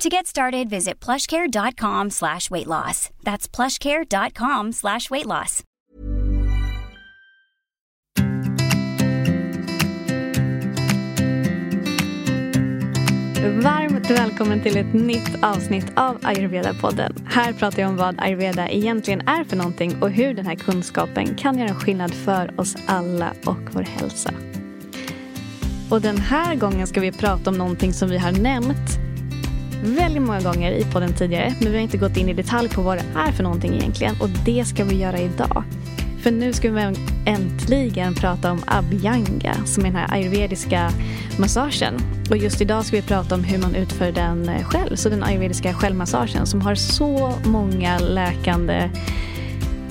To get started, visit plushcare.com slash weight loss. That's plushcare.com slash weight loss. Varmt välkommen till ett nytt avsnitt av Ayurveda-podden. Här pratar jag om vad ayurveda egentligen är för någonting och hur den här kunskapen kan göra skillnad för oss alla och vår hälsa. Och den här gången ska vi prata om någonting som vi har nämnt väldigt många gånger i podden tidigare men vi har inte gått in i detalj på vad det är för någonting egentligen och det ska vi göra idag. För nu ska vi äntligen prata om abhyanga som är den här ayurvediska massagen. Och just idag ska vi prata om hur man utför den eh, själv, så den ayurvediska självmassagen som har så många läkande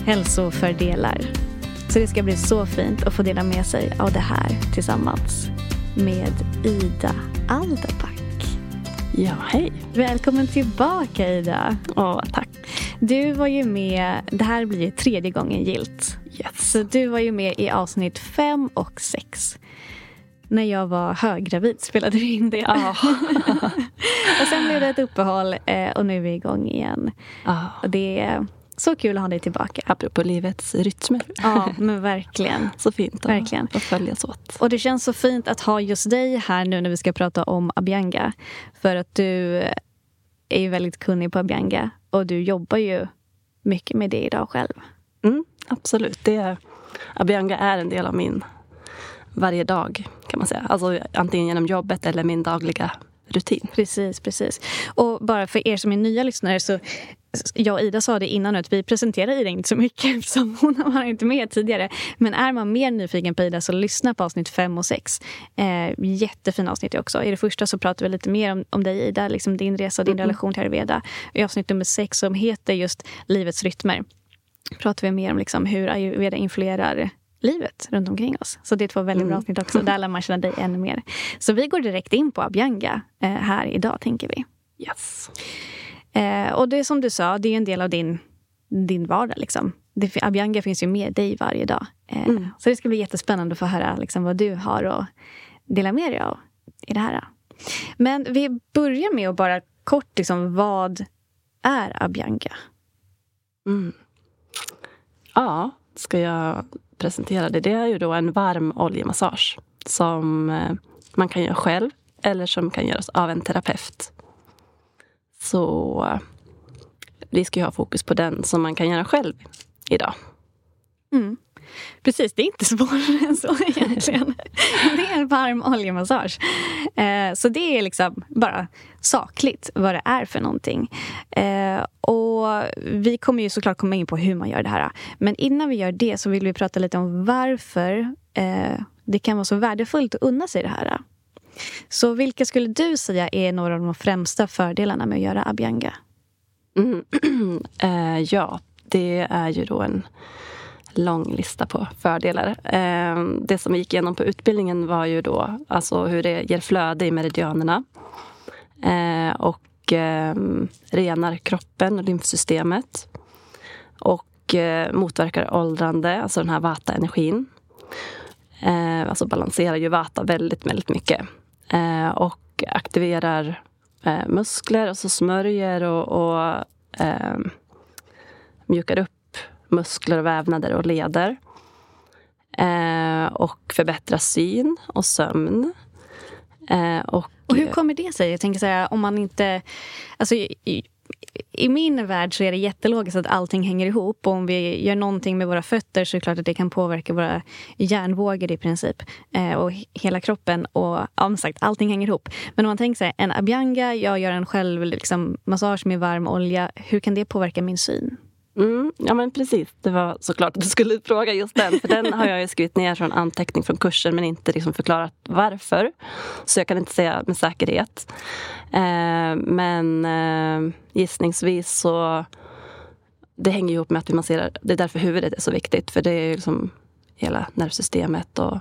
hälsofördelar. Så det ska bli så fint att få dela med sig av det här tillsammans med Ida Alderback. Ja, hej. Välkommen tillbaka Ida. Åh, tack. Du var ju med, det här blir ju tredje gången gilt. Yes. Så du var ju med i avsnitt fem och sex. När jag var höggravid spelade vi in det. Ja. och sen blev det ett uppehåll eh, och nu är vi igång igen. Ja. Och det är så kul att ha dig tillbaka. Apropå livets rytmer. Ja, men verkligen. Så fint att, Verkligen. att följas åt. Och det känns så fint att ha just dig här nu när vi ska prata om Abhyanga. För att du är ju väldigt kunnig på Abhyanga och du jobbar ju mycket med det idag själv. Mm, absolut. Det är, Abhyanga är en del av min varje dag kan man säga. Alltså antingen genom jobbet eller min dagliga rutin. Precis, precis. Och bara för er som är nya lyssnare så jag och Ida sa det innan att vi presenterar Ida inte så mycket eftersom hon var inte med tidigare. Men är man mer nyfiken på Ida så lyssna på avsnitt fem och sex. Eh, jättefina avsnitt också. I det första så pratar vi lite mer om, om dig Ida, liksom din resa och din Mm. relation till ayurveda. I avsnitt nummer sex som heter just Livets rytmer pratar vi mer om liksom hur ayurveda influerar livet runt omkring oss. Så det är två väldigt bra Mm. avsnitt också. Där lär man känna dig ännu mer. Så vi går direkt in på Abhyanga eh, här idag, tänker vi. Yes. Eh, och det är som du sa, det är en del av din, din vardag. Liksom. Det, Abhyanga finns ju med dig varje dag. Eh, Mm. Så det ska bli jättespännande att få höra liksom, vad du har att dela med dig av i det här. Men vi börjar med att bara kort, liksom, vad är Abhyanga? Mm. Ja, ska jag presenterade, det? Är ju då en varm oljemassage som eh, man kan göra själv eller som kan göras av en terapeut. Så eh, vi ska ju ha fokus på den som man kan göra själv idag. Mm. Precis, det är inte svårare än så egentligen. Det är en varm oljemassage. Eh, så det är liksom bara sakligt vad det är för någonting. Eh, och vi kommer ju såklart komma in på hur man gör det här. Men innan vi gör det så vill vi prata lite om varför eh, det kan vara så värdefullt att unna sig det här. Så vilka skulle du säga är några av de främsta fördelarna med att göra abhyanga? Mm. Eh, ja, det är ju då en lång lista på fördelar. Ehm, det som vi gick igenom på utbildningen var ju då alltså hur det ger flöde i meridianerna. Ehm, och ehm, renar kroppen och lymfsystemet. Och eh, motverkar åldrande, alltså den här vata-energin. Alltså balanserar ju vata väldigt, väldigt mycket. Och aktiverar eh, muskler, alltså smörjer och, och mjukar upp muskler och vävnader och leder. Eh, och förbättra syn och sömn. Eh, och, Och hur kommer det sig? Jag tänker så här, om man inte... Alltså, i, i, I min värld så är det jättelogiskt att allting hänger ihop. Och om vi gör någonting med våra fötter så är det klart att det kan påverka våra hjärnvågor i princip. Eh, och hela kroppen. Och ja, sagt, allting hänger ihop. Men om man tänker sig en abhyanga, jag gör en själv liksom, massage med varm olja. Hur kan det påverka min syn? Mm, ja men precis, det var såklart att du skulle fråga just den. För den har jag ju skrivit ner från anteckning från kursen men inte liksom förklarat varför. Så jag kan inte säga med säkerhet. Eh, men eh, gissningsvis så det hänger ihop med att vi masserar. Det är därför huvudet är så viktigt. För det är ju liksom hela nervsystemet och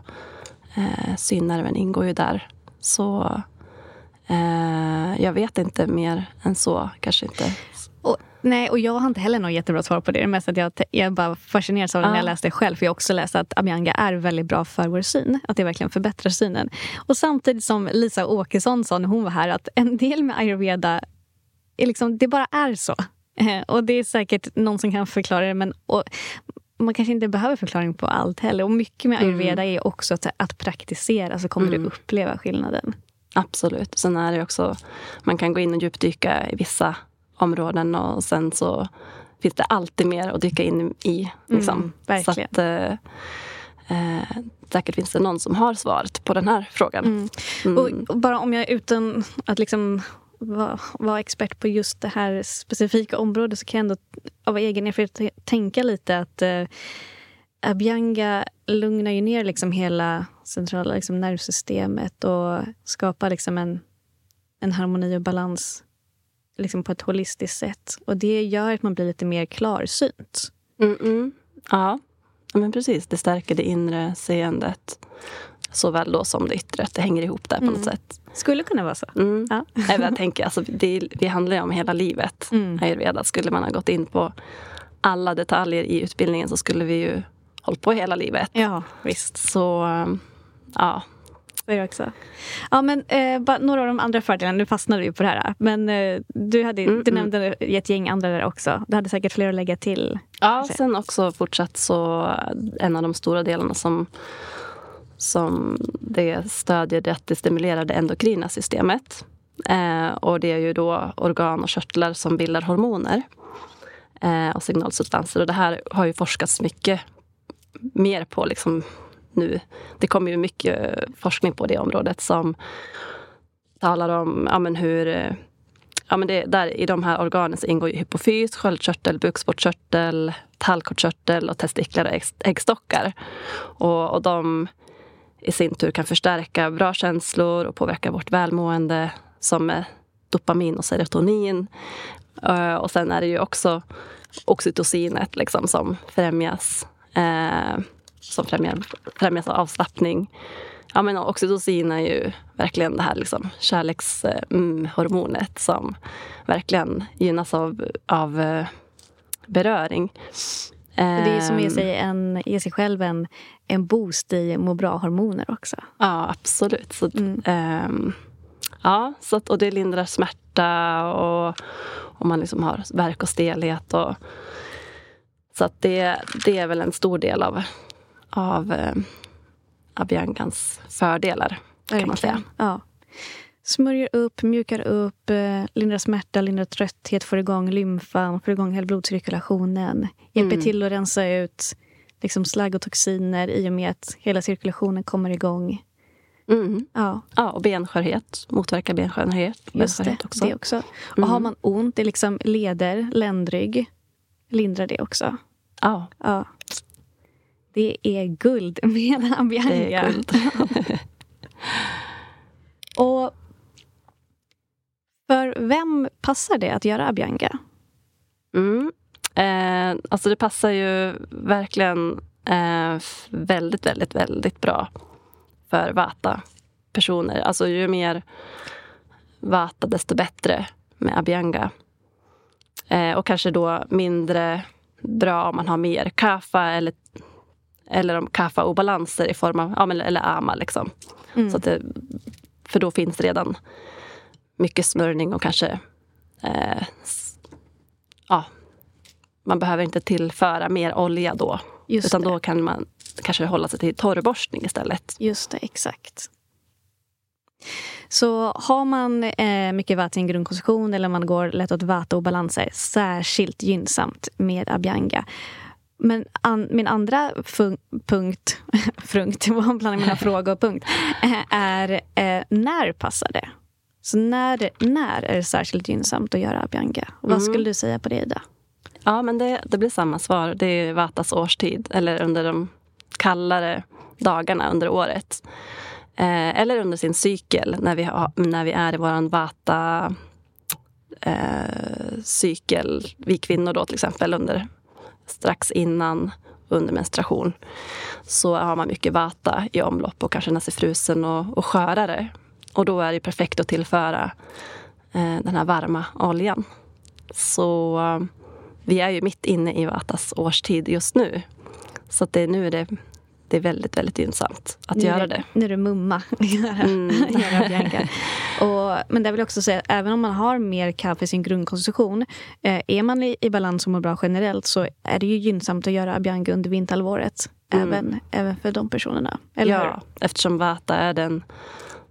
eh, synnerven ingår ju där. Så eh, jag vet inte mer än så. Kanske inte. Och, nej, och jag har inte heller något jättebra svar på det. Det är mest att jag, jag bara fascineras av det när jag läste det själv. För jag har också läst att Abhyanga är väldigt bra för vår syn. Att det verkligen förbättrar synen. Och samtidigt som Lisa Åkesson sa när hon var här att en del med ayurveda, är liksom, det bara är så. Och det är säkert någon som kan förklara det. Men, och, man kanske inte behöver förklaring på allt heller. Och mycket med ayurveda mm. är också att, att praktisera så kommer mm. du uppleva skillnaden. Absolut. Sen är det också, man kan gå in och djupdyka i vissa områden och sen så finns det alltid mer att dyka in i. Liksom. Mm. Så att, eh, eh, säkert finns det någon som har svaret på den här frågan. Mm. Mm. Och, bara om jag utan att liksom vara var expert på just det här specifika området så kan jag ändå av egen erfarenhet tänka lite att eh, Abhyanga lugnar ju ner liksom hela centrala liksom nervsystemet och skapar liksom en, en harmoni och balans liksom på ett holistiskt sätt. Och det gör att man blir lite mer klarsynt. Mm -mm. Ja. ja, men precis. Det stärker det inre seendet såväl då som det yttre. Det hänger ihop där på mm. något sätt. Skulle kunna vara så. Mm. Ja. jag tänker, alltså, det, det handlar ju om hela livet. Mm. Ayurveda. Skulle man ha gått in på alla detaljer i utbildningen så skulle vi ju hållit på hela livet. Ja, visst. Så, ja. Är också. Ja, men eh, bara några av de andra fördelarna. Nu fastnade vi på det här. Men eh, du, hade, mm, du mm. nämnde ett gäng andra där också. Du hade säkert fler att lägga till. Ja, kanske. sen också fortsatt så en av de stora delarna som som det stödjer det att det stimulerar det endokrina systemet. Eh, och det är ju då organ och körtlar som bildar hormoner eh, och signalsubstanser. Och det här har ju forskats mycket mer på liksom nu. Det kommer ju mycket eh, forskning på det området som talar om ja, men hur eh, Ja, men det, där, I de här organen så ingår ju hypofys, sköldkörtel, bukspottkörtel, tallkottkörtel och testiklar och äggstockar. Och, och de i sin tur kan förstärka bra känslor och påverka vårt välmående som är dopamin och serotonin. Eh, och sen är det ju också oxytocinet liksom, som främjas eh, som främjar, främjas av avslappning. Ja, men oxytocin är ju verkligen det här liksom, kärlekshormonet mm, som verkligen gynnas av, av eh, beröring. Det är som att ge, en, ge sig själv en, en boost i må bra-hormoner också. Ja, absolut. Så, mm. ähm, ja, så att, och det lindrar smärta och om man liksom har värk och stelhet. Och, så att det, det är väl en stor del av, av äh, Abiankans fördelar, kan man säga. Ja. Smörjer upp, mjukar upp, eh, lindrar smärta, lindrar trötthet, får igång lymfan, får igång hela blodcirkulationen. Hjälper mm. till att rensa ut liksom slagg och toxiner i och med att hela cirkulationen kommer igång. Mm. Ja. ja, och benskörhet. Motverkar benskörhet. Just det, också. det också. Och mm. har man ont i liksom leder, ländrygg, lindrar det också. Ja. ja. Det är guld med Ambianga. Det är guld. och för vem passar det att göra Abianga? Mm. Eh, alltså det passar ju verkligen eh, väldigt, väldigt, väldigt bra för Vata-personer. Alltså ju mer Vata, desto bättre med Abhyanga. Eh, och kanske då mindre bra om man har mer Kapha eller, eller om Kapha-obalanser i form av, ja, eller ama. Liksom. Mm. Så att det, för då finns redan mycket smörjning och kanske eh, ja, man behöver inte tillföra mer olja då. Just utan det. då kan man kanske hålla sig till torrborstning istället. Just det, exakt. Så har man eh, mycket vatten i grundkonstruktion eller man går lätt åt vata och balanser, särskilt gynnsamt med Abhyanga. Men an, min andra punkt, frunkt, bland mina frågor och punkt, eh, är eh, när passar det? Så när, när är det särskilt gynnsamt att göra Abhyanga? Vad mm. skulle du säga på det, Ida? Ja, men det, det blir samma svar. Det är Vatas årstid, eller under de kallare dagarna under året. Eh, eller under sin cykel, när vi, har, när vi är i vår Vata eh, cykel, vi kvinnor då till exempel, under, strax innan under menstruation så har man mycket vata i omlopp och kan känna sig frusen och, och skörare. Och då är det perfekt att tillföra eh, den här varma oljan. Så eh, vi är ju mitt inne i Vatas årstid just nu. Så att det, nu det det är väldigt, väldigt gynnsamt att nu göra det. Nu är det mumma. mm. och, men det vill också säga även om man har mer kaffe i sin grundkonstitution eh, är man i, i balans och mår bra generellt så är det ju gynnsamt att göra Abianga under vinterhalvåret. Mm. Även, även för de personerna. Eller ja, hur? eftersom Vata är den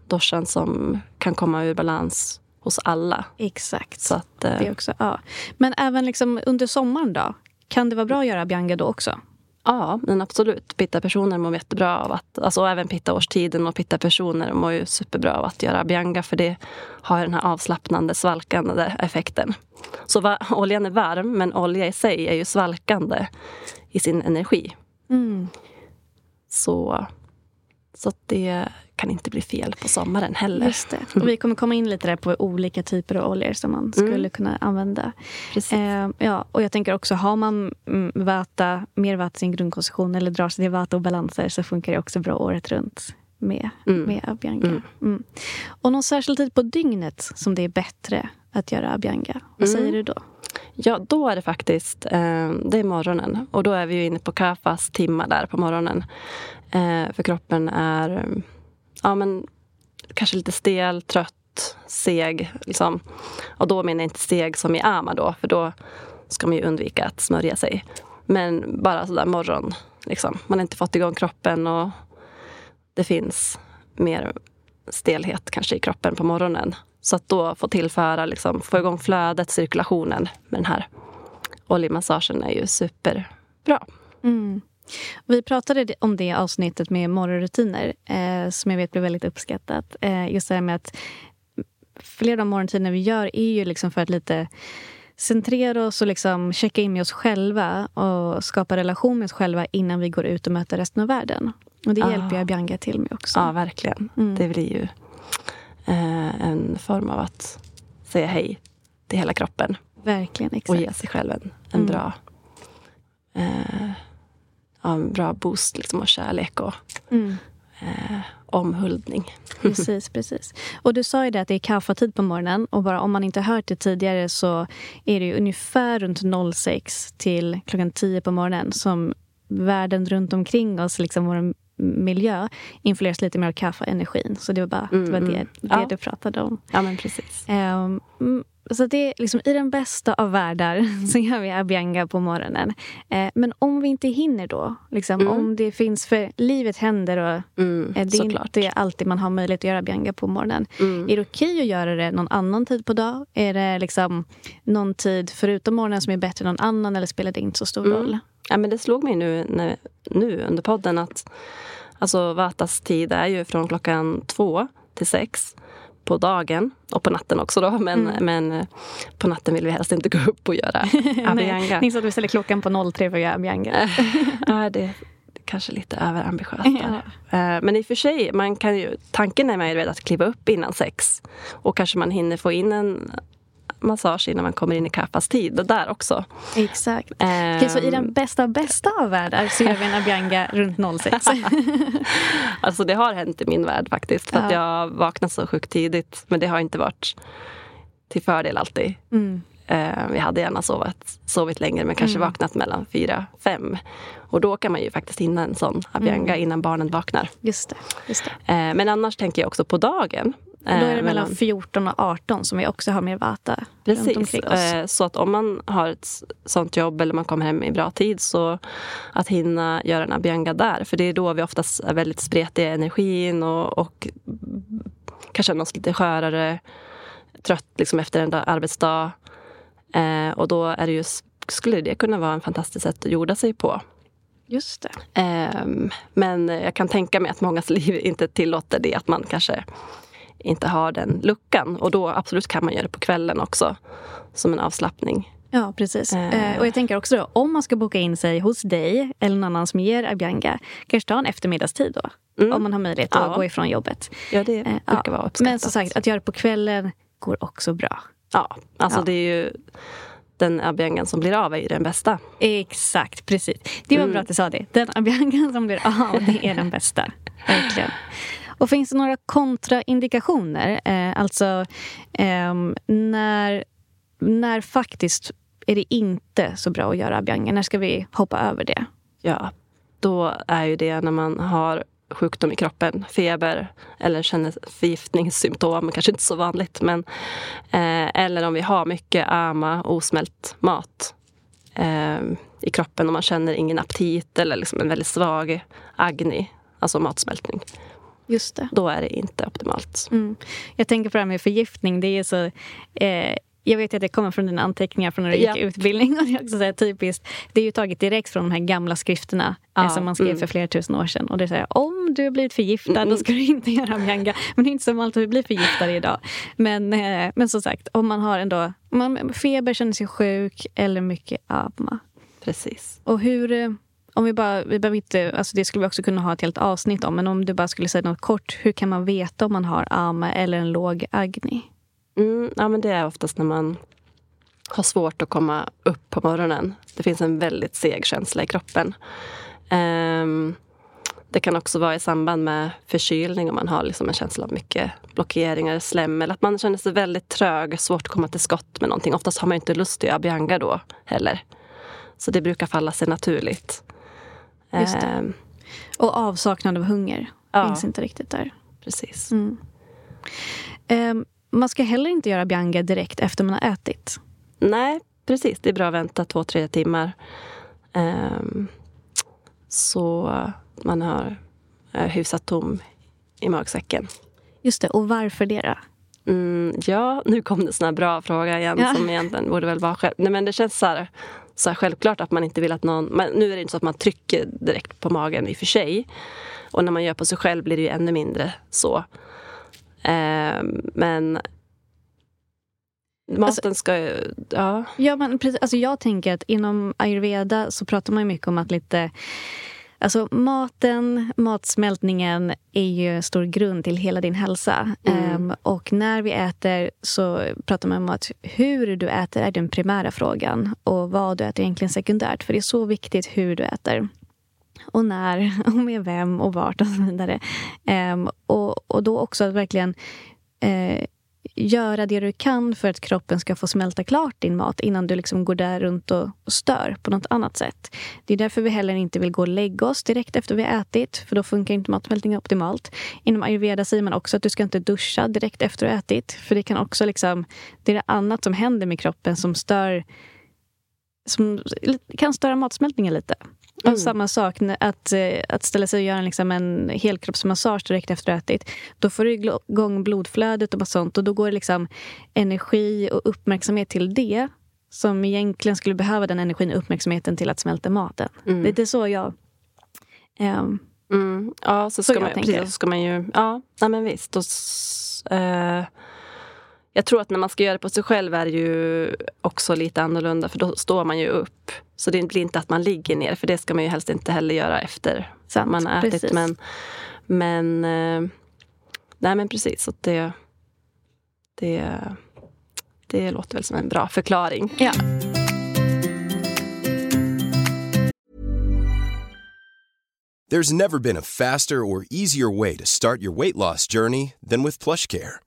doshan som kan komma ur balans hos alla. Exakt. Så att, eh, det också, ja. Men även liksom under sommaren då? Kan det vara bra att göra Abianga då också? Ja, men absolut. Pitta-personer mår jättebra av att... Alltså även pitta-årstiden och pitta-personer mår ju superbra av att göra abianga för det har den här avslappnande, svalkande effekten. Så va, oljan är varm, men olja i sig är ju svalkande i sin energi. Mm. Så, så det kan inte bli fel på sommaren heller. Just det. Och vi kommer komma in lite där på olika typer av oljor som man skulle mm. kunna använda. Eh, ja, och jag tänker också, har man mm, vata, mer vata i sin grundkonstitution eller drar sig till vata och balanser så funkar det också bra året runt med, mm. med Abianga. Mm. mm. Och någon särskild tid på dygnet som det är bättre att göra Abianga? Vad säger mm. du då? Ja, då är det faktiskt eh, det är morgonen. Och då är vi ju inne på Kafas timmar där på morgonen. Eh, för kroppen är ja, men, kanske lite stel, trött, seg. Liksom. Och då menar jag inte seg som i ama då, för då ska man ju undvika att smörja sig. Men bara sådär morgon. Liksom. Man har inte fått igång kroppen och det finns mer stelhet kanske i kroppen på morgonen. Så att då få tillföra, liksom, få igång flödet, cirkulationen med den här oljemassagen är ju superbra. Mm. Vi pratade om det avsnittet med morgonrutiner eh, som jag vet blev väldigt uppskattat. Eh, just det här med att flera av de morgonrutiner vi gör är ju liksom för att lite centrera oss och liksom checka in med oss själva och skapa relation med oss själva innan vi går ut och möter resten av världen. Och det ah. hjälper jag Bianca till med också. Ja, verkligen. Mm. Det blir ju en form av att säga hej till hela kroppen. Verkligen, exakt. Och ge sig själv en, en mm. bra eh, en bra boost liksom, och kärlek och mm. eh, omhuldning. Precis, precis. Och du sa ju det att det är kaffetid på morgonen och bara om man inte hört det tidigare så är det ungefär runt 06 till klockan 10 på morgonen som världen runt omkring oss, liksom vår miljö, influeras lite mer av kaffeenergin. Så det var bara mm, det, var det, mm. det ja. du pratade om. Ja, men precis. Um, så det är liksom, I den bästa av världar så gör vi Abianga på morgonen. Eh, men om vi inte hinner då, liksom, mm. om det finns... För livet händer och mm, eh, det är såklart. inte alltid man har möjlighet att göra Abianga på morgonen. Mm. Är det okej okay att göra det någon annan tid på dag? Är det liksom någon tid förutom morgonen som är bättre än någon annan eller spelar det inte så stor mm. roll? Ja, men det slog mig nu, när, nu under podden att alltså, Vatas tid är ju från klockan två till sex på dagen och på natten också då. Men, mm. men eh, på natten vill vi helst inte gå upp och göra abianga. Ni sa att vi ställer klockan på 03 för att göra abianga. ja, det är kanske lite överambitiöst. Ja. Eh, men i och för sig, man kan ju, tanken är med att kliva upp innan sex. Och kanske man hinner få in en massage innan man kommer in i kaffas tid. Och där också. Exakt. Um, okay, så i den bästa bästa av världar så gör vi en abianga runt 06? alltså det har hänt i min värld faktiskt. För ja. att jag vaknat så sjukt tidigt. Men det har inte varit till fördel alltid. Mm. Uh, vi hade gärna sovit, sovit längre men kanske mm. vaknat mellan fyra, fem. Och då kan man ju faktiskt hinna en sån abianga mm. innan barnen vaknar. Just det. Just det. Uh, men annars tänker jag också på dagen. Då är det eh, mellan 14 och 18 som vi också har mer vata Precis. Eh, så att om man har ett sånt jobb eller man kommer hem i bra tid så att hinna göra en abianga där. För det är då vi oftast är väldigt spretiga i energin och, och kan känna oss lite skörare, trött liksom efter en arbetsdag. Eh, och då är det just, skulle det kunna vara en fantastiskt sätt att jorda sig på. Just det. Eh, men jag kan tänka mig att mångas liv inte tillåter det. Att man kanske inte har den luckan. Och då absolut kan man göra det på kvällen också, som en avslappning. Ja, precis. Eh. Och jag tänker också då, om man ska boka in sig hos dig eller någon annan som ger Abianga, kanske ta en eftermiddagstid då? Mm. Om man har möjlighet att ja. gå ifrån jobbet. Ja, det brukar ja. vara uppskattat. Men som sagt, att göra det på kvällen går också bra. Ja, alltså Ja. det är ju den abyangan som blir av är ju den bästa. Exakt, precis. Det var Mm. bra att du sa det. Den abyangan som blir av, det är den bästa. Verkligen. Och finns det några kontraindikationer? Eh, alltså eh, när, när faktiskt är det inte så bra att göra abhyanga? När ska vi hoppa över det? Ja, då är ju det när man har sjukdom i kroppen, feber eller känner förgiftningssymptom, kanske inte så vanligt. Men, eh, eller om vi har mycket ama, osmält mat eh, i kroppen och man känner ingen aptit eller liksom en väldigt svag agni, alltså matsmältning. Just det. Då är det inte optimalt. Mm. Jag tänker på det här med förgiftning. Det är så, eh, jag vet att det kommer från dina anteckningar från när du gick Ja. utbildning. Och det är också så här typiskt. Det är ju taget direkt från de här gamla skrifterna Ja, eh, som man skrev mm. för flera tusen år sedan. Och det är så här, om du har blivit förgiftad Mm. då ska du inte göra abhyanga. Men det är inte som alltid blir förgiftade idag. Men, eh, men som sagt, om man har ändå man feber, känner sig sjuk eller mycket ama. Precis. Och hur... Om vi bara, vi behöver inte, alltså det skulle vi också kunna ha ett helt avsnitt om. Men om du bara skulle säga något kort. Hur kan man veta om man har ama eller en låg agni? Mm, ja, men det är oftast när man har svårt att komma upp på morgonen. Det finns en väldigt seg känsla i kroppen. Um, det kan också vara i samband med förkylning om man har liksom en känsla av mycket blockeringar, slem eller att man känner sig väldigt trög, svårt att komma till skott med någonting. Oftast har man inte lust att göra bianga då heller. Så det brukar falla sig naturligt. Ehm, Och avsaknad av hunger Ja. finns inte riktigt där. precis. Mm. Ehm, man ska heller inte göra abhyanga direkt efter man har ätit. Nej, precis. Det är bra att vänta två, tre timmar. Ehm, så man har uh, hyfsat tom i magsäcken. Just det, och varför det då? Mm, ja, nu kom det en sån här bra fråga igen Ja. som egentligen borde väl vara själv. Nej, men det känns så här, så här självklart att man inte vill att någon... Men nu är det inte så att man trycker direkt på magen i och för sig. Och när man gör på sig själv blir det ju ännu mindre så. Ehm, men maten ska ju... Ja. Ja, men precis, alltså jag tänker att inom ayurveda så pratar man mycket om att lite... Alltså maten, matsmältningen är ju en stor grund till hela din hälsa. Ehm, och när vi äter så pratar man om att hur du äter är den primära frågan och vad du äter är egentligen sekundärt. För det är så viktigt hur du äter. Och när, och med vem och vart och så vidare. Ehm, och, och då också att verkligen eh, göra det du kan för att kroppen ska få smälta klart din mat innan du liksom går där runt och, stör på något annat sätt. Det är därför vi heller inte vill gå och lägga oss direkt efter vi har ätit, för då funkar inte matsmältningen optimalt. Inom ayurveda säger man också att du ska inte duscha direkt efter du har ätit, för det kan också liksom, det är det annat som händer med kroppen som stör som kan störa matsmältningen lite. Och Mm. samma sak, att, eh, att ställa sig och göra liksom en helkroppsmassage direkt efter att ätit. Då får du igång blodflödet och sånt. Och då går det liksom energi och uppmärksamhet till det som egentligen skulle behöva den energin och uppmärksamheten till att smälta maten. Mm. Det är så jag... ehm, Mm, ja, så Så ska, man, tänker. precis, så ska man ju... Ja, nej men visst. Och, eh, jag tror att när man ska göra det på sig själv är det ju också lite annorlunda för då står man ju upp. Så det blir inte att man ligger ner för det ska man ju helst inte heller göra efter Sant, man har ätit. Men, men, eh, nej men precis. Så det, det, det låter väl som en bra förklaring. ja. There's never been a faster or easier way to start your weight loss journey than with PlushCare.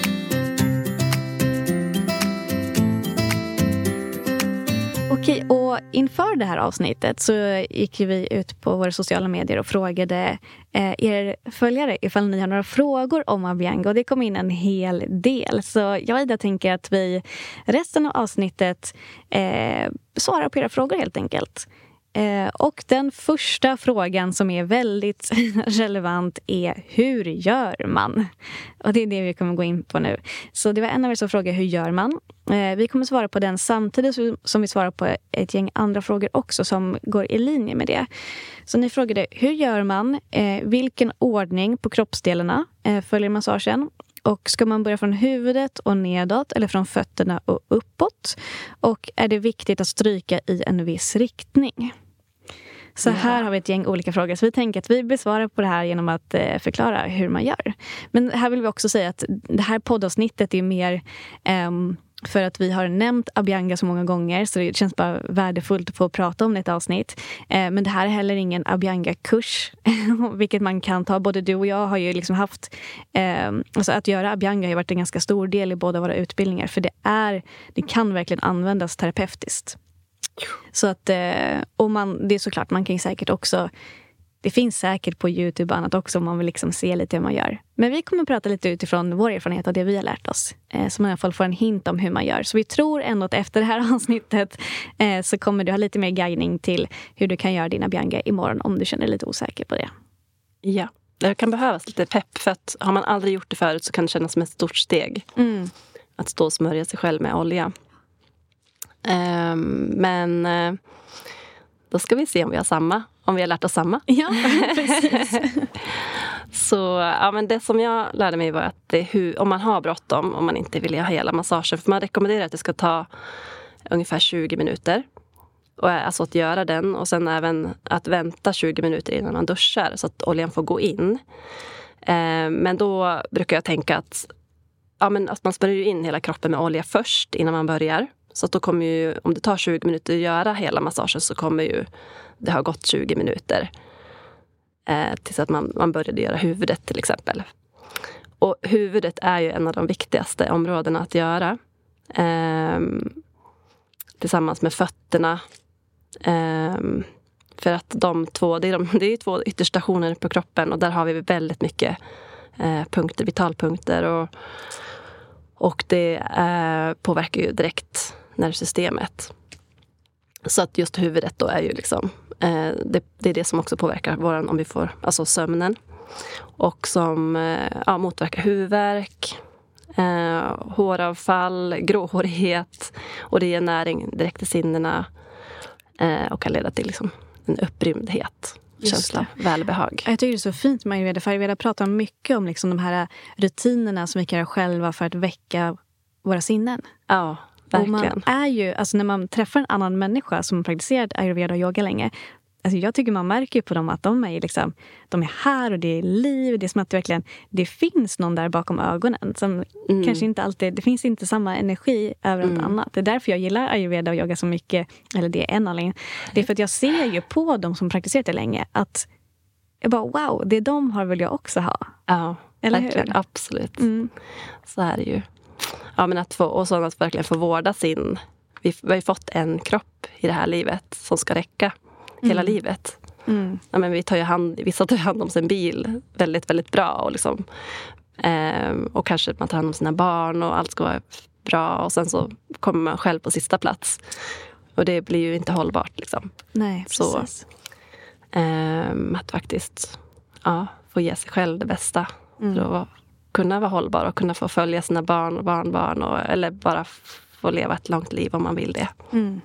Okej, och inför det här avsnittet så gick vi ut på våra sociala medier och frågade eh, er följare ifall ni har några frågor om Abianga. Och det kom in en hel del. Så jag och Ida tänker att vi resten av avsnittet eh, svarar på era frågor helt enkelt. Eh, och den första frågan som är väldigt relevant är hur gör man? Och det är det vi kommer gå in på nu. Så det var en av er som frågade hur gör man? Eh, vi kommer svara på den samtidigt som vi svarar på ett gäng andra frågor också som går i linje med det. Så ni frågade hur gör man? Eh, vilken ordning på kroppsdelarna eh, följer massagen? Och ska man börja från huvudet och nedåt eller från fötterna och uppåt? Och är det viktigt att stryka i en viss riktning? Så här har vi ett gäng olika frågor. Så vi tänker att vi besvarar på det här genom att eh, förklara hur man gör. Men här vill vi också säga att det här poddavsnittet är mer um, för att vi har nämnt Abianga så många gånger så det känns bara värdefullt att få prata om det i ett avsnitt. Eh, men det här är heller ingen Abianga-kurs, vilket man kan ta. Både du och jag har ju liksom haft... Ehm, alltså att göra Abianga har varit en ganska stor del i båda våra utbildningar för det, är, det kan verkligen användas terapeutiskt. Så att, eh, och man, det är såklart, man kan säkert också det finns säkert på Youtube och annat också om man vill liksom se lite hur man gör. Men vi kommer att prata lite utifrån vår erfarenhet och det vi har lärt oss. Eh, så man i alla fall får en hint om hur man gör. Så vi tror ändå att efter det här avsnittet eh, så kommer du ha lite mer guidning till hur du kan göra dina Bianca imorgon om du känner dig lite osäker på det. Ja, det kan behövas lite pepp för att har man aldrig gjort det förut så kan det kännas som ett stort steg. Mm. Att stå och smörja sig själv med olja. Um, men uh, då ska vi se om vi har samma om vi har lärt oss samma. Ja, precis. så ja, men det som jag lärde mig var att hur, om man har bråttom, om man inte vill ha hela massagen, för man rekommenderar att det ska ta ungefär 20 minuter. Och, alltså att göra den och sen även att vänta 20 minuter innan man duschar så att oljan får gå in. Eh, men då brukar jag tänka att, ja, men att man smörjer in hela kroppen med olja först innan man börjar. Så att då kommer ju, om det tar 20 minuter att göra hela massagen så kommer ju det ha gått 20 minuter eh, tills att man, man började göra huvudet till exempel. Och huvudet är ju en av de viktigaste områdena att göra. Eh, tillsammans med fötterna. Eh, för att de två, det är, de, det är två ytterstationer på kroppen och där har vi väldigt mycket eh, punkter, vitalpunkter. Och, och det eh, påverkar ju direkt nervsystemet. Så att just huvudet då är ju liksom Eh, det, det, är det som också påverkar våran, om vi får, alltså sömnen. Och som eh, ja, motverkar huvudvärk, eh, håravfall, gråhårighet. Och det ger näring direkt till sinnena eh, och kan leda till liksom, en upprymdhet. Känsla, välbehag. Jag tycker det är så fint med ayurveda. För ayurveda pratar mycket om liksom de här rutinerna som vi kan göra själva för att väcka våra sinnen. Ja, Verkligen. Och man är ju, alltså när man träffar en annan människa som har praktiserat ayurveda och yoga länge Alltså jag tycker man märker på dem att de är, liksom, de är här och det är liv. Det är som att det verkligen det finns någon där bakom ögonen. Som mm. kanske inte alltid, det finns inte samma energi över mm. annat. Det är därför jag gillar ayurveda och yoga så mycket. Eller det är en anledning. Det är för att jag ser ju på dem som praktiserat det länge att jag bara wow, det de har vill jag också ha. Ja, Eller verkligen. Hur? Absolut. Mm. Så är det ju ja, men att få, och så att verkligen få vårda sin... Vi, vi har ju fått en kropp i det här livet som ska räcka hela mm. livet. Mm. Ja, men vi tar ju hand, vissa tar hand om sin bil väldigt, väldigt bra. Och, liksom, eh, och kanske man tar hand om sina barn och allt ska vara bra. Och sen så kommer man själv på sista plats. Och det blir ju inte hållbart. Liksom. Nej, precis. Så, eh, att faktiskt ja, få ge sig själv det bästa. Mm. För att kunna vara hållbar och kunna få följa sina barn och barnbarn. Och, eller bara få leva ett långt liv om man vill det. Mm.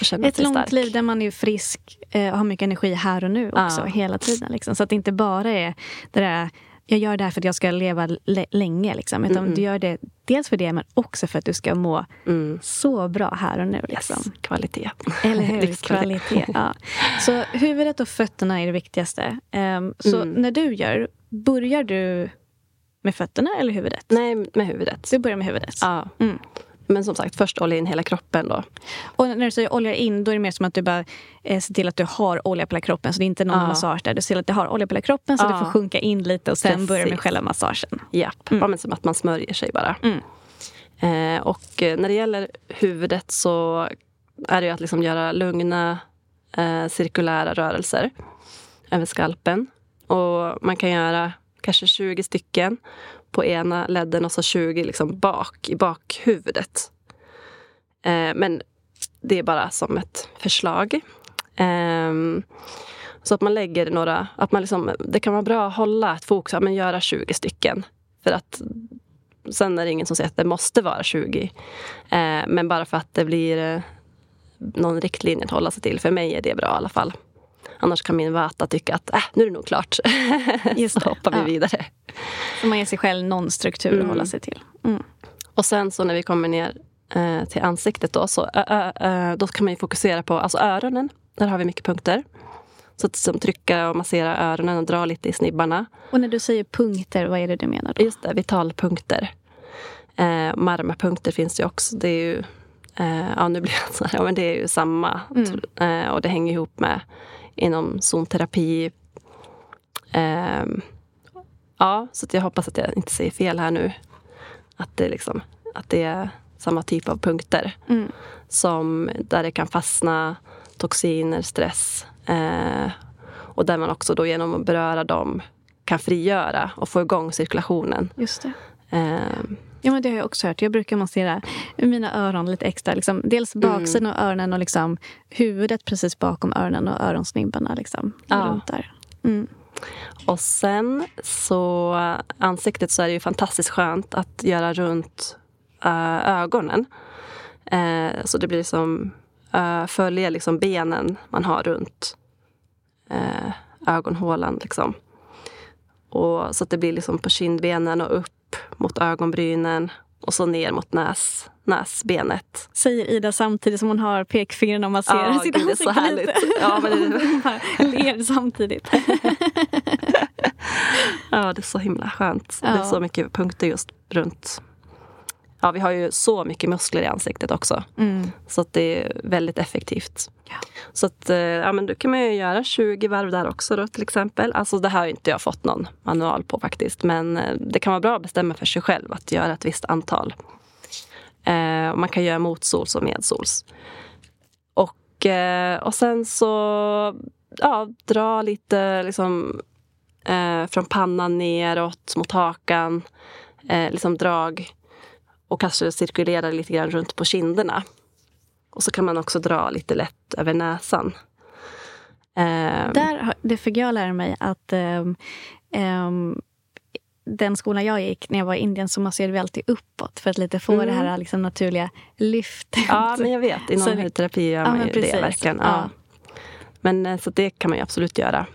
Ett långt stark. liv där man är frisk eh, och har mycket energi här och nu också. Ja. Hela tiden. Liksom. Så att det inte bara är det där jag gör det här för att jag ska leva länge. Liksom. Utan mm. du gör det dels för det, men också för att du ska må mm. så bra här och nu. Liksom. Yes. Kvalitet. Eller hur? Kvalitet. Ja. Så huvudet och fötterna är det viktigaste. Um, så mm. när du gör, börjar du med fötterna eller huvudet? Nej, med huvudet. Du börjar med huvudet? Ja. Mm. Men som sagt, först olja in hela kroppen då. Och när du säger olja in, då är det mer som att du bara eh, ser till att du har olja på hela kroppen. Så det är inte någon Ja. massage där. Du ser till att du har olja på hela kroppen så Ja. det får sjunka in lite och sen Precis. börjar med själva massagen. Japp, ja, men som att man smörjer sig bara. Mm. Eh, och eh, när det gäller huvudet så är det ju att liksom göra lugna eh, cirkulära rörelser över skalpen. Och man kan göra kanske 20 stycken på ena ledden och så 20 liksom bak i bakhuvudet. Eh, men det är bara som ett förslag. Eh, så att man lägger några... Att man liksom, det kan vara bra att hålla ett fokus, ja, men göra 20 stycken. För att sen är det ingen som säger att det måste vara 20. Eh, men bara för att det blir eh, någon riktlinje att hålla sig till. För mig är det bra i alla fall. Annars kan min vata tycka att äh, nu är det nog klart. Just så det, hoppar vi ja. vidare. Så man ger sig själv någon struktur att Mm. hålla sig till. Mm. Och sen så när vi kommer ner eh, till ansiktet då, så ö, ö, då kan man ju fokusera på alltså öronen. Där har vi mycket punkter. Så att som trycka och massera öronen och dra lite i snibbarna. Och när du säger punkter, vad är det du menar då? Just det, vitalpunkter. Eh, marmapunkter finns det ju också. Det är ju, eh, ja nu blir det så här, ja men det är ju samma. Eh, och det hänger ihop med inom zonterapi. Eh, ja, så jag hoppas att jag inte säger fel här nu. Att det, liksom, att det är samma typ av punkter. Mm. Som där det kan fastna toxiner, stress. Eh, och där man också då genom att beröra dem kan frigöra och få igång cirkulationen. Just det. Eh, Ja, men det har jag också hört. Jag brukar massera mina öron lite extra. Liksom. Dels baksidan av öronen och liksom huvudet precis bakom öronen och öronsnibbarna. Liksom, Ja. runt där. Mm. och sen så ansiktet så är det ju fantastiskt skönt att göra runt eh, ögonen. Eh, så det blir som uh, följa liksom benen man har runt eh, ögonhålan. Liksom. Och, så att det blir liksom på kindbenen och upp mot ögonbrynen och så ner mot näs, näsbenet. Säger Ida samtidigt som hon har pekfingren och masserar Ja, sitt är så ansikte härligt. lite. Ja, men det- Hon bara ler samtidigt. Ja, det är så himla skönt. Det är Ja. så mycket punkter just runt... Ja, vi har ju så mycket muskler i ansiktet också. Mm. Så att det är väldigt effektivt. Ja. Så att, eh, ja, men då kan man ju göra 20 varv där också då, till exempel. Alltså det här har inte jag fått någon manual på faktiskt. Men eh, det kan vara bra att bestämma för sig själv att göra ett visst antal. Eh, och man kan göra motsols och medsols. Och, eh, och sen så ja, dra lite liksom, eh, från pannan neråt mot hakan. Eh, liksom drag. Och kanske cirkulera lite grann runt på kinderna. Och så kan man också dra lite lätt över näsan. Ehm, Där, det fick jag lära mig att ehm, ehm, den skolan jag gick, när jag var i Indien, så masserade vi alltid uppåt för att lite få Mm. det här liksom, naturliga lyftet. Ja, men jag vet. Inom Så hudterapi gör Ja, man men ju precis. det verkligen. Ja. Ja. Men eh, så det kan man ju absolut göra.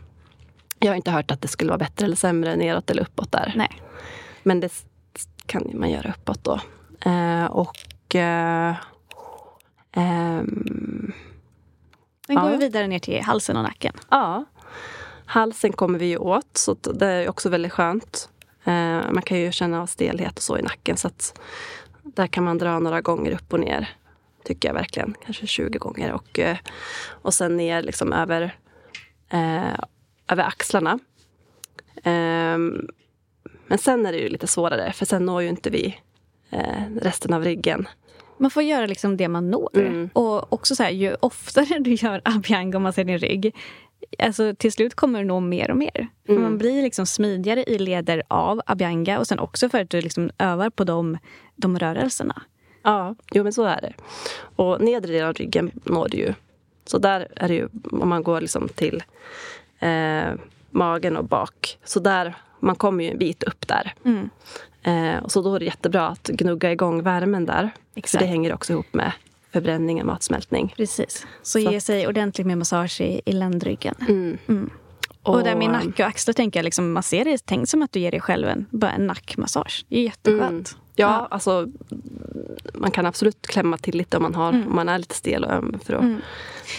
Jag har inte hört att det skulle vara bättre eller sämre neråt eller uppåt där. Nej. Men det kan man göra uppåt då. Eh, och... Eh, ehm, Sen går Ja. vi vidare ner till halsen och nacken. Ja. Halsen kommer vi ju åt, så det är också väldigt skönt. Eh, man kan ju känna av stelhet och så i nacken. Så att där kan man dra några gånger upp och ner. Tycker jag verkligen. Kanske 20 gånger. Och, eh, och sen ner liksom över, eh, över axlarna. Ehm, men sen är det ju lite svårare, för sen når ju inte vi resten av ryggen. Man får göra liksom det man når. Mm. Och också så här, ju oftare du gör abhyanga och man ser din rygg, alltså till slut kommer du nå mer och mer. Mm. man blir liksom smidigare i leder av abhyanga och sen också för att du liksom övar på de, de rörelserna. Ja, jo men så är det. Och nedre delen av ryggen når du ju. Så där är det ju, om man går liksom till eh, magen och bak. Så där, man kommer ju en bit upp där. Mm. Eh, och så då är det jättebra att gnugga igång värmen där. Exakt. För det hänger också ihop med förbränning och matsmältning. Precis. Så, Så ge sig ordentligt med massage i, i ländryggen. Mm. Och, där med nacke och axlar tänker jag, liksom, massera, tänk som att du ger dig själv en, bara en nackmassage. Det är jätteskönt. Ja, alltså man kan absolut klämma till lite om man, har, Mm. om man är lite stel och öm. För att, Mm.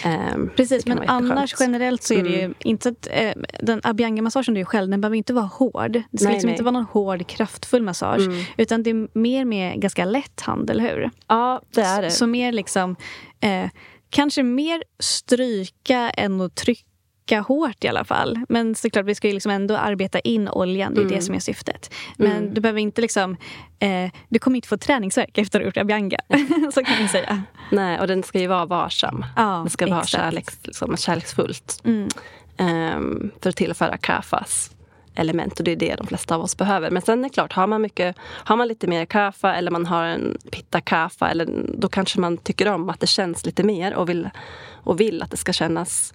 ehm, Precis, men annars generellt så är det ju Mm. inte att eh, den Abhyanga-massagen du gör själv, den behöver inte vara hård. Det ska Nej, liksom nej. inte vara någon hård, kraftfull massage. Mm. Utan det är mer med ganska lätt hand, eller hur? Ja, det är det. Så mer liksom, eh, kanske mer stryka än att trycka hårt i alla fall. Men såklart, vi ska ju liksom ändå arbeta in oljan. Det är det Mm. som är syftet. Men Mm. du behöver inte liksom... Eh, du kommer inte få träningsvärk efter att ha gjort Abhyanga. så kan vi säga. Nej, och den ska ju vara varsam. Ja, det ska vara kärleks, liksom, kärleksfullt. Mm. ehm, för att tillföra kafas element. Och det är det de flesta av oss behöver. Men sen är det klart, har man, mycket, har man lite mer kafa eller man har en pitta kafa eller, då kanske man tycker om att det känns lite mer och vill, och vill att det ska kännas.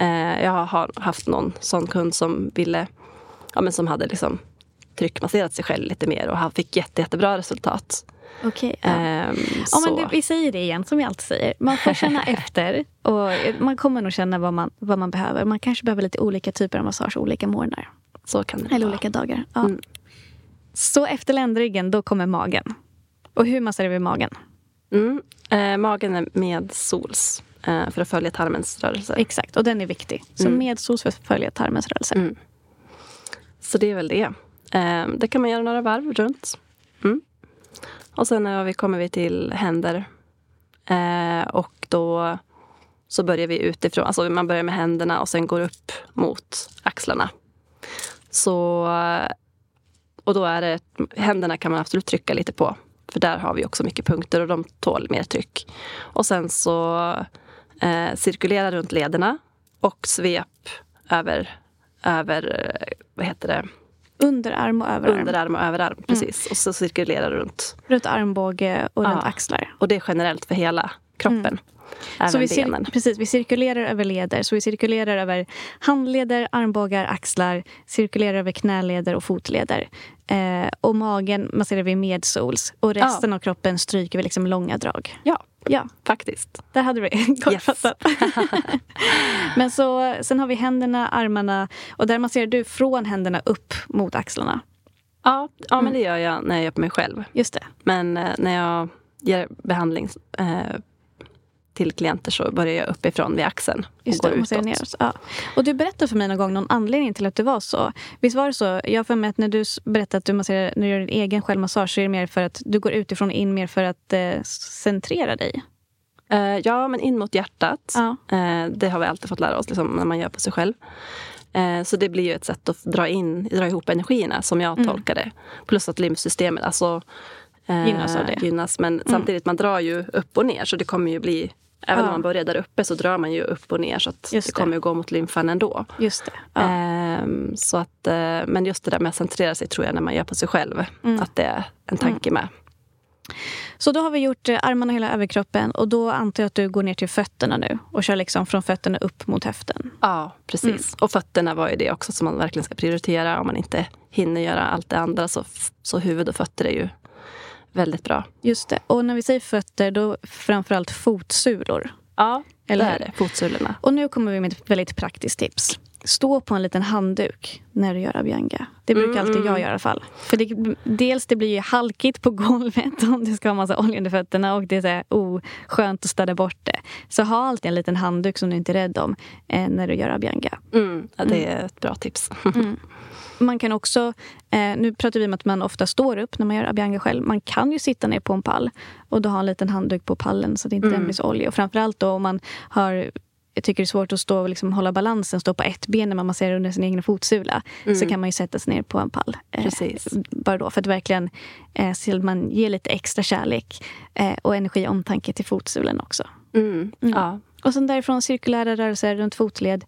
Eh, jag har haft någon sån kund som ville, ja, men som hade liksom tryckmasserat sig själv lite mer och han fick jätte, jättebra resultat. Okej. ja. Ehm, Ja, men det, vi säger det igen, som vi alltid säger. Man får känna efter. Och man kommer nog känna vad man, vad man behöver. Man kanske behöver lite olika typer av massage olika morgnar. så kan det Eller vara. olika dagar. Ja. Mm. Så efter ländryggen, då kommer magen. Och hur masserar vi magen? Mm. Eh, magen är med sols för att följa tarmens rörelser. Exakt, och den är viktig. Så Mm. medsos för att följa tarmens rörelser. Mm. Så det är väl det. Eh, det kan man göra några varv runt. Mm. Och sen när vi kommer vi till händer. Eh, och då så börjar vi utifrån. Alltså man börjar med händerna och sen går upp mot axlarna. Så, och då är det, händerna kan man absolut trycka lite på. För där har vi också mycket punkter och de tål mer tryck. Och sen så eh, cirkulera runt lederna och svep över, över eh, vad heter det? Underarm och överarm. underarm och överarm. Precis. Och så cirkulera runt. Runt armbåge och runt Ja. axlar. Och det är generellt för hela kroppen. Även Så vi, benen. precis, vi cirkulerar över leder. Så vi cirkulerar över handleder, armbågar, axlar. Cirkulerar över knäleder och fotleder. Eh, och magen masserar vi medsols. Och resten av kroppen stryker vi liksom långa drag. Ja, Ja, faktiskt. där hade vi. Kortfattat. Men så, sen har vi händerna, armarna. Och där masserar du från händerna upp mot axlarna. Ja, ja men det gör jag när jag gör på mig själv. Just det. Men eh, när jag ger behandling eh, till klienter så börjar jag uppifrån vid axeln och Just går det, utåt. neråt. Ja. Och du berättade för mig någon gång någon anledning till att det var så. Visst var det så? Jag för mig att när du berättade att du masserar, när du gör din egen självmassage så är det mer för att du går utifrån och in mer för att eh, centrera dig. Eh, ja, men in mot hjärtat. Ja. Eh, det har vi alltid fått lära oss liksom, när man gör på sig själv. Eh, så det blir ju ett sätt att dra, in, dra ihop energierna som jag Mm. tolkar det. Plus att lymfsystemet alltså, Gynnas av det. Mm. Gynnas, men samtidigt man drar ju upp och ner så det kommer ju bli Även Ja. om man börjar där uppe så drar man ju upp och ner så att Just det kommer ju gå mot lymfan ändå. Just det. Ja. Ehm, så att, eh, men just det där med att centrera sig tror jag när man gör på sig själv. Mm. Att det är en tanke med. Så då har vi gjort eh, armarna och hela överkroppen och då antar jag att du går ner till fötterna nu och kör liksom från fötterna upp mot höften. Ja, precis. Och fötterna var ju det också som man verkligen ska prioritera. Om man inte hinner göra allt det andra så, så huvud och fötter är ju väldigt bra. Just det. Och när vi säger fötter, då framförallt fotsulor. Ja, Eller det är det. Fotsulorna. Och nu kommer vi med ett väldigt praktiskt tips. Stå på en liten handduk när du gör abhyanga. Det brukar Mm, alltid mm. jag göra i alla fall. För det, dels det blir ju halkigt på golvet om du ska ha massa olja under fötterna och det är så här oskönt att städa bort det. Så ha alltid en liten handduk som du inte är rädd om eh, när du gör abhyanga. Mm, ja, det är ett bra tips. Man kan också, eh, nu pratar vi om att man ofta står upp när man gör abhyanga själv. Man kan ju sitta ner på en pall och då ha en liten handduk på pallen så att inte Mm. blir så oljig. Och framförallt då om man har jag tycker det är svårt att stå och liksom hålla balansen, stå på ett ben när man masserar under sin egen fotsula. Så kan man ju sätta sig ner på en pall. eh, Precis. bara då för att verkligen eh, att man ger lite extra kärlek eh, och energi och omtanke till fotsulan också. Mm, Ja. Och sen därifrån cirkulära rörelser runt fotled.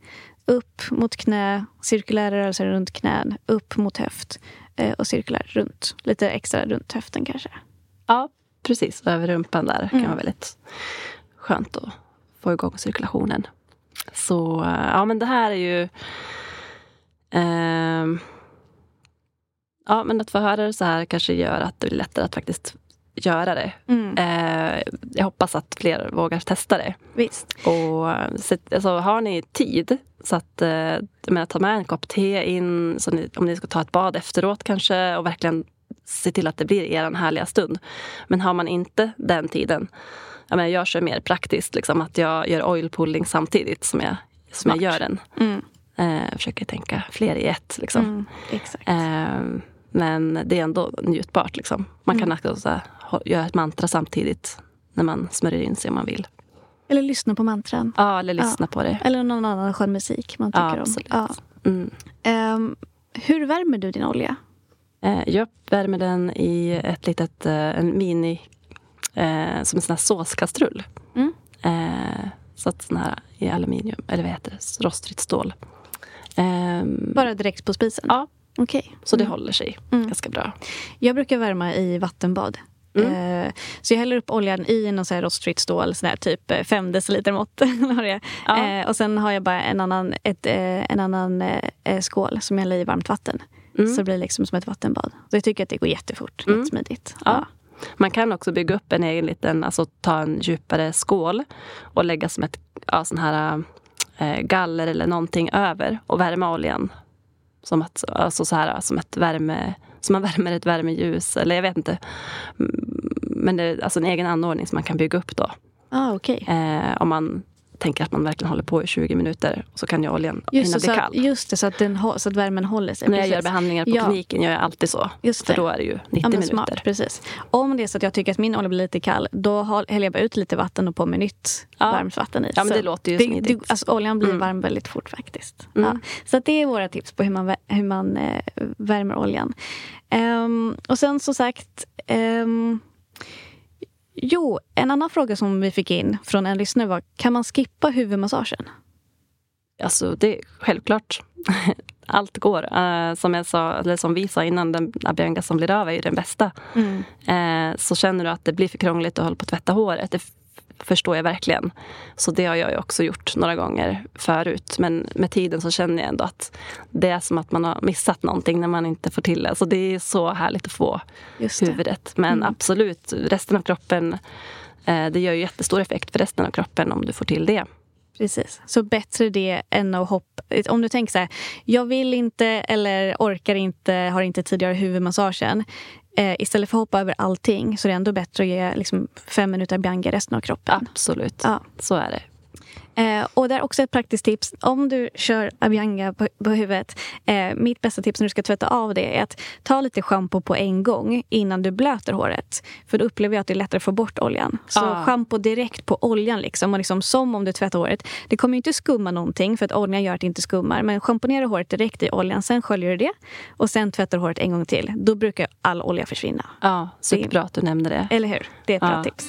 Upp mot knä, cirkulära rörelser runt knän, upp mot höft eh, och cirkulär runt. Lite extra runt höften kanske. ja, precis. Över rumpan där kan Mm. vara väldigt skönt att få igång cirkulationen. Så eh, ja, men det här är ju... ehm, ja, men att få höra det så här kanske gör att det blir lättare att faktiskt göra det. Mm. Eh, jag hoppas att fler vågar testa det. Visst. Och så, alltså, har ni tid, så att eh, menar, ta med en kopp te in, så ni, om ni ska ta ett bad efteråt kanske och verkligen se till att det blir er härliga stund. Men har man inte den tiden, jag, menar, jag kör mer praktiskt, liksom, att jag gör oil pulling samtidigt som jag, som jag gör den. Mm. Eh, försöker tänka fler i ett. Liksom. Mm, exakt. Eh, men det är ändå njutbart. Liksom. Man kan också så här, ha- göra ett mantra samtidigt när man smörjer in sig om man vill. Eller lyssna på mantran. Ja, eller lyssna på det. Eller någon annan skön musik man tycker Ja, om. absolut. Ja. Mm. Ehm, hur värmer du din olja? Eh, jag värmer den i ett litet, eh, en mini, eh, som en sån här såskastrull. Mm. Så att sån här i aluminium, eller vad heter det, rostfritt stål. Ehm, Bara direkt på spisen? Ja. Okej. så det Mm. håller sig Mm. ganska bra. Jag brukar värma i vattenbad. Mm. Eh, så jag häller upp oljan i någon så här rostfritt stål, sån här typ eh, fem deciliter mått. har jag. Ja. Eh, och sen har jag bara en annan, ett, eh, en annan eh, eh, skål som jag häller i varmt vatten. Mm. Så det blir liksom som ett vattenbad. Så jag tycker att det går jättefort, Mm. jättesmidigt. Ja. Man kan också bygga upp en egen liten, alltså ta en djupare skål och lägga som ett ja, sån här eh, galler eller någonting över och värma oljan. Som, att, alltså så här, som ett värme, som man värmer ett värmeljus eller jag vet inte. Mm, Men det är alltså en egen anordning som man kan bygga upp då. Ah, okej. Eh, om man tänker att man verkligen håller på i 20 minuter och så kan ju oljan Just, hinna bli så att, kall. just det, så att, den, så att värmen håller sig. När jag Precis. gör behandlingar på Ja. kliniken gör jag alltid så. Just För det. då är det ju 90 Ja, minuter. smart, precis. Om det är så att jag tycker att min olja blir lite kall, då häller jag bara ut lite vatten och på med nytt Ja. varmt vatten i. Ja, men Så det låter ju det, smidigt. det, alltså, Oljan blir Mm. varm väldigt fort faktiskt. Mm. Ja. Så att det är våra tips på hur man, hur man eh, värmer oljan. Ehm, och sen som sagt... ehm, jo, en annan fråga som vi fick in från en lyssnare var, kan man skippa huvudmassagen? Alltså det är självklart. Allt går. Eh, som jag sa, eller som vi sa innan, den Abianga som blir av är ju den bästa. Eh, så känner du att det blir för krångligt att hålla på att tvätta håret, det förstår jag verkligen. Så det har jag ju också gjort några gånger förut. Men med tiden så känner jag ändå att det är som att man har missat någonting när man inte får till det. Så det är så härligt att få Just det. huvudet. Men Mm. absolut, resten av kroppen, eh, det gör ju jättestor effekt för resten av kroppen om du får till det. Precis. Så bättre det än att hoppa... Om du tänker så här, jag vill inte eller orkar inte, har inte tidigare huvudmassagen. Eh, istället för att hoppa över allting så är det ändå bättre att ge liksom, fem minuter Bianca resten av kroppen. Absolut, Ja. så är det. Eh, och det är också ett praktiskt tips. Om du kör Abianga på, på huvudet. Eh, mitt bästa tips när du ska tvätta av det är att ta lite schampo på en gång innan du blöter håret. För då upplever jag att det är lättare att få bort oljan. Så Ah. schampo direkt på oljan. Liksom, och liksom, som om du tvättar håret. Det kommer ju inte skumma någonting för att oljan gör att det inte skummar. Men schamponera håret direkt i oljan. Sen sköljer du det. Och sen tvättar du håret en gång till. Då brukar all olja försvinna. Ja, superbra att du nämnde det. Eller hur? Det är ett bra Ja. tips.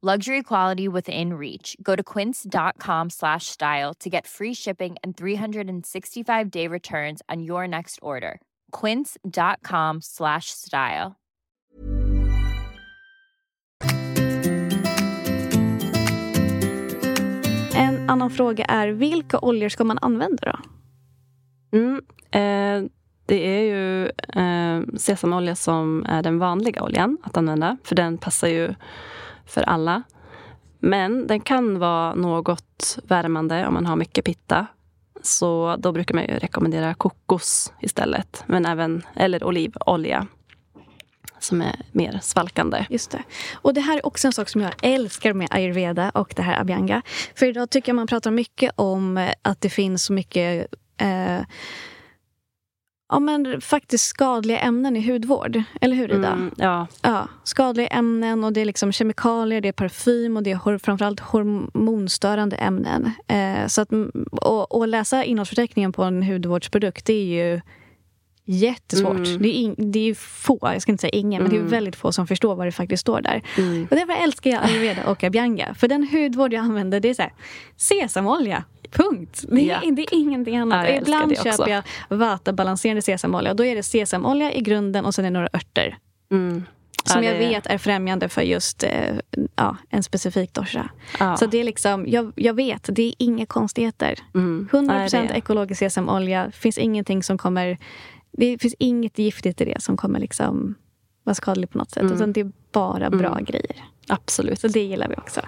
Luxury quality within reach. Go to quince.com slash style to get free shipping and 365 day returns on your next order. Quince.com slash style. En annan fråga är, vilka oljor ska man använda då? Mm, eh, det är ju eh, sesamolja som är den vanliga oljan att använda. För den passar ju för alla. Men den kan vara något värmande om man har mycket pitta. Så då brukar man ju rekommendera kokos istället. Men även, eller olivolja. Som är mer svalkande. Just det. Och det här är också en sak som jag älskar med ayurveda och det här abhyanga. För idag tycker jag man pratar mycket om att det finns så mycket eh, ja, men faktiskt skadliga ämnen i hudvård. Eller hur, Ida? Mm, ja, Ja, skadliga ämnen och det är liksom kemikalier, det är parfym och det är hor- framförallt hormonstörande ämnen. Eh, så att, och, och läsa innehållsförteckningen på en hudvårdsprodukt, det är ju jättesvårt. Mm. Det, är in, det är få, jag ska inte säga ingen, men det är Mm. väldigt få som förstår vad det faktiskt står där. mm. Och därför älskar jag ayurveda och abhyanga. För den hudvård jag använder, det är så här, sesamolja. Punkt. Det är, Ja. det är ingenting annat. Ja, jag Ibland köper jag Vata-balanserande sesamolja. Då är det sesamolja i grunden och sen är det några örter. Mm. Som Ja, jag vet är främjande för just eh, ja, en specifik dosha. Ja. Så det är liksom, jag, jag vet, det är inga konstigheter. Mm. 100% Nej, det- ekologisk sesamolja. finns ingenting som kommer... Det finns inget giftigt i det som kommer liksom vara skadligt på något sätt. Mm. Utan det är bara bra Mm. grejer. Absolut. och det gillar vi också.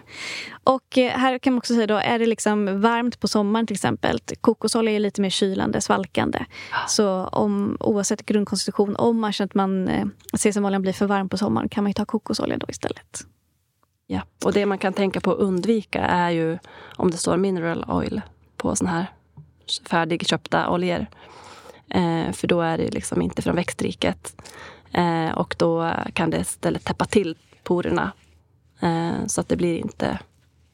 Och eh, här kan man också säga då, är det liksom varmt på sommaren till exempel. Kokosolja är lite mer kylande, svalkande. Så om, oavsett grundkonstitution, om man känner att man eh, sesamoljan blir för varm på sommaren kan man ju ta kokosolja då istället. Ja. Och det man kan tänka på att undvika är ju om det står mineral oil på såna här färdigköpta oljor. Eh, för då är det liksom inte från växtriket. Eh, och då kan det istället täppa till porerna. Eh, så att det blir inte...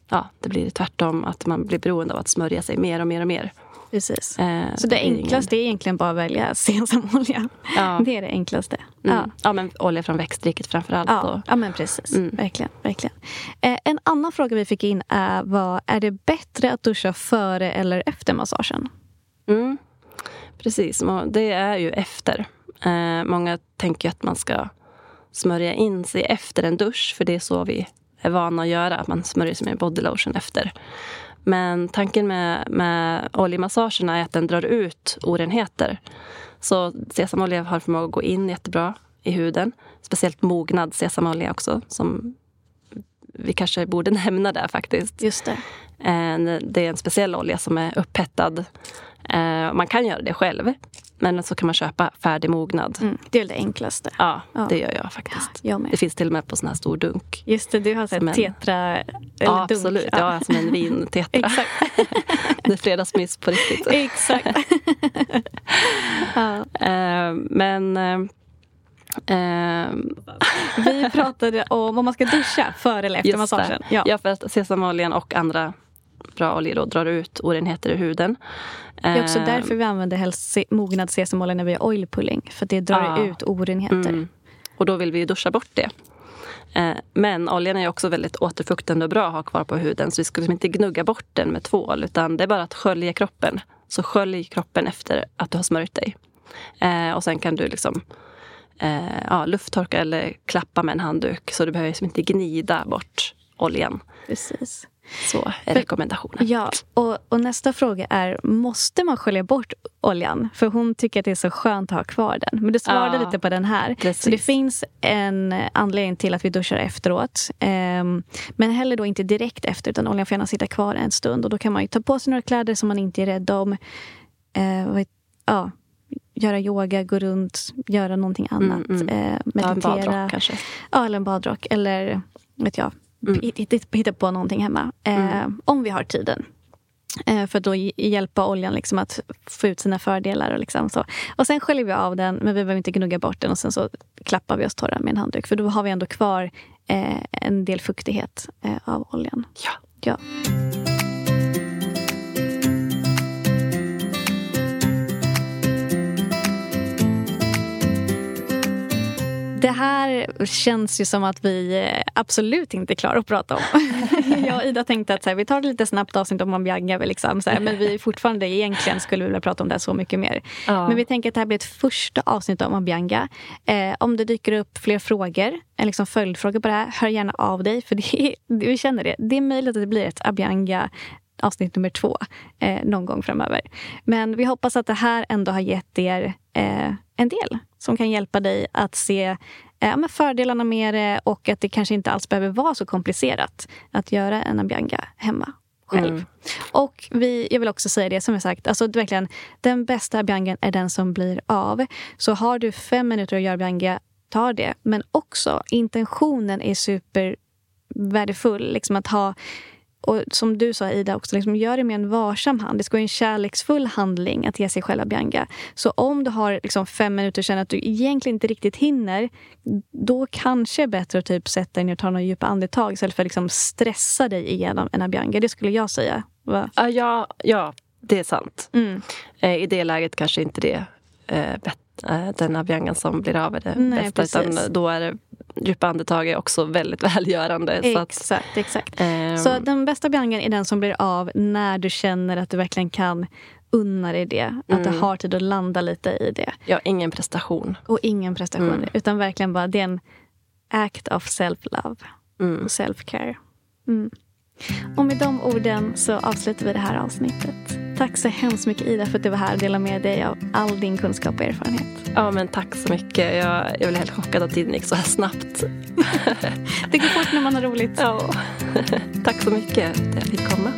Ja, det blir tvärtom att man blir beroende av att smörja sig mer och mer och mer. Precis. Eh, Så det ingen- enklaste är egentligen bara att välja sesamolja. Ja. Det är det enklaste. Mm. Ja. Ja. men olja från växtriket framför allt. Ja, Och, ja men precis. Mm. Verkligen. verkligen. Eh, en annan fråga vi fick in är, var, är det bättre att duscha före eller efter massagen? Mm, precis, det är ju efter. Eh, många tänker att man ska smörja in sig efter en dusch, för det är så vi är vana att göra, att man smörjer sig med body lotion efter. Men tanken med, med oljemassagerna är att den drar ut orenheter. Så sesamolja har förmåga att gå in jättebra i huden. Speciellt mognad sesamolja också, som vi kanske borde nämna där faktiskt. Just det. En, det är en speciell olja som är upphettad. Eh, man kan göra det själv, men så kan man köpa färdigmognad. Mm. Det är väl det enklaste. Ja, Ja. det gör jag faktiskt. Jag med. Det finns till och med på sån här stor dunk. Just det, du har sett en- tetra eller Ja, dunk. absolut. Ja, som en vintetra. Exakt. det är fredagsmys på riktigt. Exakt. ja. Eh, men... Eh, eh, Vi pratade om om man ska duscha före eller efter Just massagen. det. Ja. Ja. för att sesamoljan och andra bra oljor då drar ut orenheter ur huden. Det är också därför vi använder helst mognad sesamolja när vi har oil pulling. För det drar Ja. ut orenheter. Mm. Och då vill vi ju duscha bort det. Eh, Men oljan är också väldigt återfuktande och bra att ha kvar på huden. Så vi skulle liksom inte gnugga bort den med tvål. Utan det är bara att skölja kroppen. Så skölj kroppen efter att du har smörjt dig. Eh, Och sen kan du liksom eh, ja, lufttorka eller klappa med en handduk. Så du behöver liksom inte gnida bort oljan. Precis. Så rekommendationen. Ja, och, och nästa fråga är, måste man skölja bort oljan? För hon tycker att det är så skönt att ha kvar den. Men du svarade Ja, lite på den här. precis. Så det finns en anledning till att vi duschar efteråt. Ehm, men heller då inte direkt efter, utan oljan får gärna sitta kvar en stund. Och då kan man ta på sig några kläder som man inte är rädd om. Vad- ja, göra yoga, gå runt, göra någonting annat. mm. Eh, Ta en meditera. badrock kanske. Ja, eller en badrock. Eller vet jag, Mm. hitta, på någonting hemma. Eh, Om vi har tiden. Eh, för att då hj- hjälpa oljan liksom att få ut sina fördelar. Och, liksom så. och sen sköljer vi av den, men vi behöver inte gnugga bort den. Och sen så klappar vi oss torra med en handduk. För då har vi ändå kvar eh, en del fuktighet eh, av oljan. Ja. Ja. Det här känns ju som att vi eh, absolut inte är klara att prata om. Jag och Ida tänkte att så här, vi tar det lite snabbt avsnitt om Bianca. Liksom, så här, men vi fortfarande egentligen skulle vilja prata om det här så mycket mer. Ja. Men vi tänker att det här blir ett första avsnitt om Bianca. Eh, om det dyker upp fler frågor, en liksom följdfrågor på det här, hör gärna av dig. För det är, vi känner det. Det är möjligt att det blir ett Abianga avsnitt nummer två eh, någon gång framöver. Men vi hoppas att det här ändå har gett er eh, en del som kan hjälpa dig att se eh, men fördelarna med det och att det kanske inte alls behöver vara så komplicerat att göra en Abianga hemma själv. Mm. Och vi, jag vill också säga det som jag sagt, alltså verkligen, den bästa Abiangan är den som blir av. Så har du fem minuter att göra Abianga, ta det. Men också intentionen är supervärdefull. Liksom att ha och som du sa Ida, också, liksom, gör det med en varsam hand. Det ska vara en kärleksfull handling att ge sig själv Bianca. Så om du har liksom, fem minuter och känner att du egentligen inte riktigt hinner, då kanske det är bättre att typ sätta dig ner och ta några djupa andetag istället för att liksom, stressa dig igenom en Abianga. Det skulle jag säga. Va? Ja, ja, det är sant. Mm. Eh, I det läget kanske inte det är eh, den abhyangan som blir av är det Nej, bästa. precis. Utan då är det djupa andetag är också väldigt välgörande. Så att, Exakt, exakt. ehm, Så den bästa abhyangan är den som blir av när du känner att du verkligen kan unna dig det. Att du Mm. har tid att landa lite i det. ja, ingen prestation. Och ingen prestation. Mm. Utan verkligen bara det är en act of self-love Mm. och self-care. Mm. Och med de orden så avslutar vi det här avsnittet. Tack så hemskt mycket Ida för att du var här och delade med dig av all din kunskap och erfarenhet. Ja, men tack så mycket. Jag, jag blev helt chockad att tiden gick så här snabbt. Det går fort när man har roligt. Ja. tack så mycket att jag fick komma.